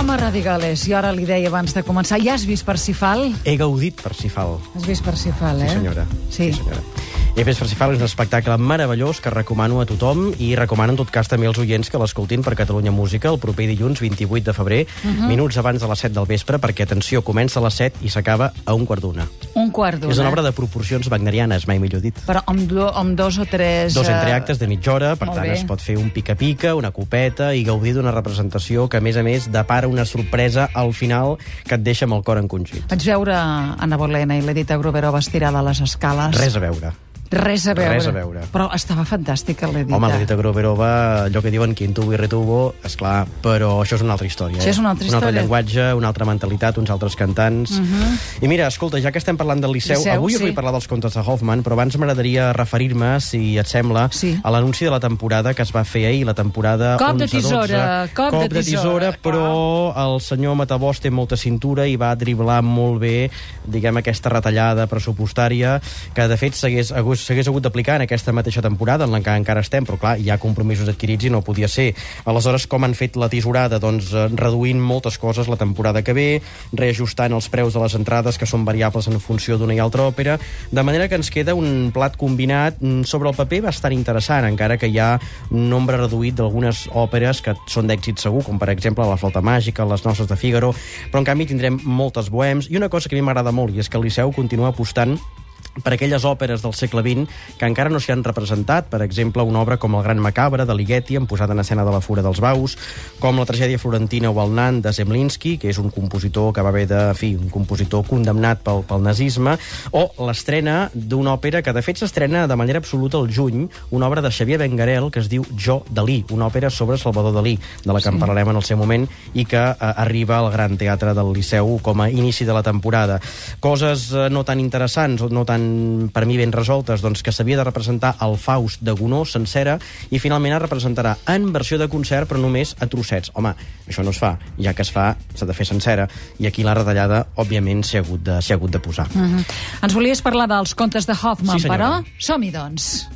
Jaume Radigales, i ara li deia abans de començar, ja has vist Parsifal? He gaudit Parsifal. Has vist Parsifal, eh? Sí, senyora. Sí. sí senyora. He vist Parsifal, és un espectacle meravellós que recomano a tothom i recomano en tot cas també als oients que l'escoltin per Catalunya Música el proper dilluns 28 de febrer, uh Mhm. -huh. minuts abans de les 7 del vespre, perquè, atenció, comença a les 7 i s'acaba a un quart d'una. Un quart d'una. És una obra de proporcions wagnerianes, mai millor dit. Però amb, do, amb dos o tres... Dos eh, entreactes de mitja hora, per molt tant bé. es pot fer un pica-pica, una copeta i gaudir d'una representació que, a més a més, depara una sorpresa al final que et deixa amb el cor encongit. Vaig veure Anna Bolena i l'Edita Gruberova estirada a les escales. Res a veure. Res a veure. Res a veure. Però estava fantàstica l'Edita. Home, l'Edita Groverova, allò que diuen quien tuvo i retuvo, és clar, però això és una altra història. Això eh? és una altra Un altre història. llenguatge, una altra mentalitat, uns altres cantants... Uh -huh. I mira, escolta, ja que estem parlant del Liceu, Liceu, avui sí. vull parlar dels contes de Hoffman, però abans m'agradaria referir-me, si et sembla, Sí. a l'anunci de la temporada que es va fer ahir, la temporada Cop de 11-12. tisora, cop de de tisora, tisora, però el senyor Matabós té molta cintura i va driblar molt bé, diguem, aquesta retallada pressupostària que, de fet, s'hagués hagués, s'hagués hagut d'aplicar en aquesta mateixa temporada, en la que encara estem, però, clar, hi ha compromisos adquirits i no podia ser. Aleshores, com han fet la tisorada? Doncs eh, reduint moltes coses la temporada que ve, reajustant els preus de les entrades, que són variables en funció d'una i altra òpera, de manera que ens queda un plat combinat mm, sobre el paper bastant interessant, encara que hi ha un nombre reduït d'algunes òperes que són d'èxit segur, com per exemple La flauta màgica, Les noces de Figaro, però en canvi tindrem moltes bohems, i una cosa que a mi m'agrada molt, i és que el Liceu continua apostant per aquelles òperes del segle XX que encara no s'hi han representat, per exemple, una obra com El gran macabre, de Ligeti, en posada en escena de la Fura dels Baus, com la tragèdia florentina o el nan, de Zemlinsky, que és un compositor que va haver de... En fi, un compositor condemnat pel, pel nazisme, o l'estrena d'una òpera que, de fet, s'estrena de manera absoluta al juny, una obra de Xavier Bengarel que es diu Jo, Dalí, una òpera sobre Salvador Dalí, de la que sí. en parlarem en el seu moment, i que eh, arriba al Gran Teatre del Liceu com a inici de la temporada. Coses eh, no tan interessants, no tan, per mi, ben resoltes, doncs que s'havia de representar el Faust de Gonó sencera i finalment es representarà en versió de concert però només a trossets. Home, això no es fa. Ja que es fa, s'ha de fer sencera i aquí la retallada, òbviament, s'hi ha, hagut de- ha hagut de posar. Uh -huh. Ens volies parlar dels contes de Hoffman, Sí, senyora. però som-hi, doncs.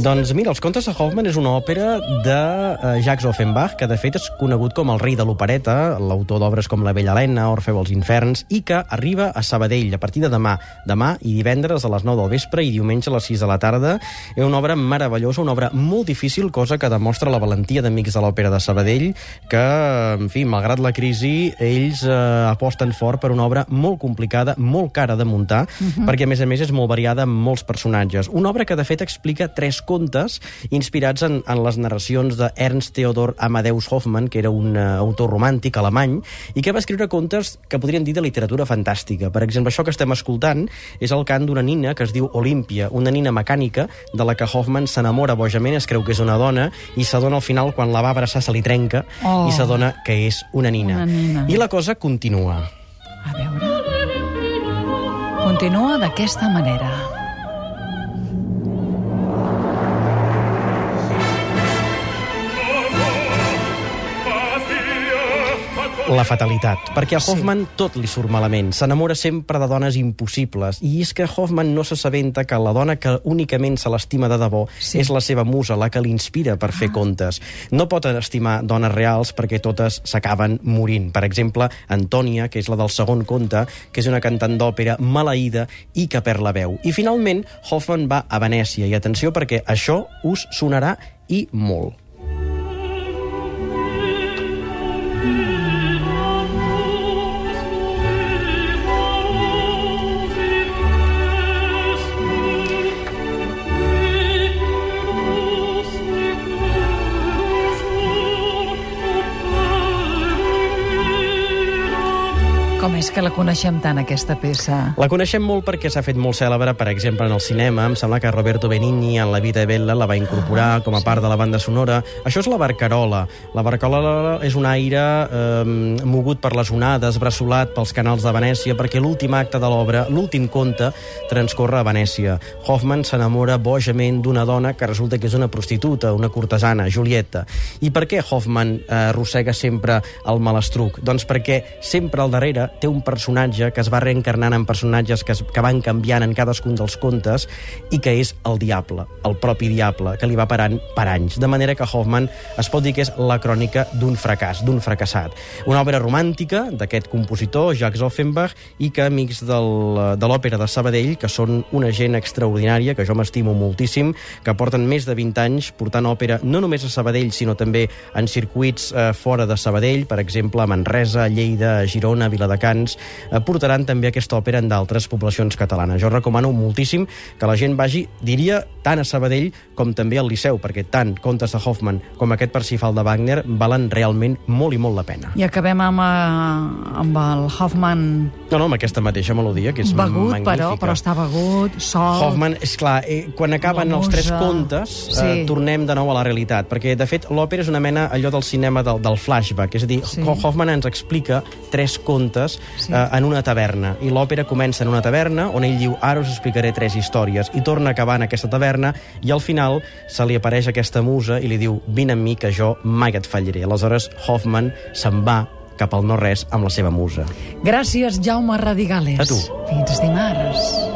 Doncs mira, Els contes de Hoffman és una òpera de uh, Jacques Offenbach, que de fet és conegut com el rei de l'opereta, l'autor d'obres com La Bella Helena, Orfeu als Inferns, i que arriba a Sabadell a partir de demà. Demà i divendres a les 9 del vespre i diumenge a les 6 de la tarda. És una obra meravellosa, una obra molt difícil, cosa que demostra la valentia d'Amics de l'Òpera de Sabadell, que, en fi, malgrat la crisi, ells eh, aposten fort per una obra molt complicada, molt cara de muntar, uh -huh. perquè, a més a més, és molt variada amb molts personatges. Una obra que, de fet, explica tres contes inspirats en, en les narracions de Ernst Theodor Amadeus Hoffmann, que era un uh, autor romàntic alemany, i que va escriure contes que podríem dir de literatura fantàstica. Per exemple, això que estem escoltant és el cant d'una nina que es diu Olímpia, una nina mecànica de la que Hoffmann s'enamora bojament, es creu que és una dona, i s'adona al final, quan la va abraçar, se li trenca, Oh. i s'adona que és una nina. Una nina. I la cosa continua. A veure... Continua d'aquesta manera. La fatalitat. Perquè a Hoffman sí. tot li surt malament. S'enamora sempre de dones impossibles. I és que Hoffman no s'assabenta que la dona que únicament se l'estima de debò Sí. és la seva musa, la que l'inspira per fer contes. No pot estimar dones reals perquè totes s'acaben morint. Per exemple, Antònia, que és la del segon conte, que és una cantant d'òpera maleïda i que perd la veu. I finalment, Hoffman va a Venècia. I atenció perquè això us sonarà i molt. Com és que la coneixem tant, aquesta peça? La coneixem molt perquè s'ha fet molt cèlebre, per exemple, en el cinema. Em sembla que Roberto Benigni, en La vida de Bella, la va incorporar Ah, com a part de la banda sonora. Això és la barcarola. La barcarola és un aire eh, mogut per les onades, bressolat pels canals de Venècia, perquè l'últim acte de l'obra, l'últim conte, transcorre a Venècia. Hoffman s'enamora bojament d'una dona que resulta que és una prostituta, una cortesana, Julieta. I per què Hoffman eh, arrossega sempre el malastruc? Doncs perquè sempre al darrere té un personatge que es va reencarnant en personatges que, es, que van canviant en cadascun dels contes i que és el diable, el propi diable, que li va parant per anys. De manera que Hoffman es pot dir que és la crònica d'un fracàs, d'un fracassat. Una obra romàntica d'aquest compositor, Jacques Offenbach, i que amics del, de l'òpera de Sabadell, que són una gent extraordinària, que jo m'estimo moltíssim, que porten més de 20 anys portant òpera no només a Sabadell, sinó també en circuits eh, fora de Sabadell, per exemple, a Manresa, Lleida, Girona, a Viladecans, eh, portaran també aquesta òpera en d'altres poblacions catalanes. Jo recomano moltíssim que la gent vagi, diria, tant a Sabadell com també al Liceu, perquè tant contes de Hoffman com aquest Parsifal de Wagner valen realment molt i molt la pena. I acabem amb, eh, amb el Hoffman No, no, amb aquesta mateixa melodia, que és begut, magnífica. però, però està begut, sol... Hoffman, és clar, eh, quan acaben els tres contes, Sí. eh, tornem de nou a la realitat, perquè, de fet, l'òpera és una mena allò del cinema del, del flashback, és a dir, Sí. sí. Hoffman ens explica tres contes Sí. eh, en una taverna, i l'òpera comença en una taverna on ell diu, ara us explicaré tres històries, i torna a acabar en aquesta taverna, i al final se li apareix aquesta musa i li diu, vine amb mi que jo mai et fallaré. Aleshores, Hoffman se'n va cap al no-res amb la seva musa. Gràcies, Jaume Radigales. A tu. Fins dimarts.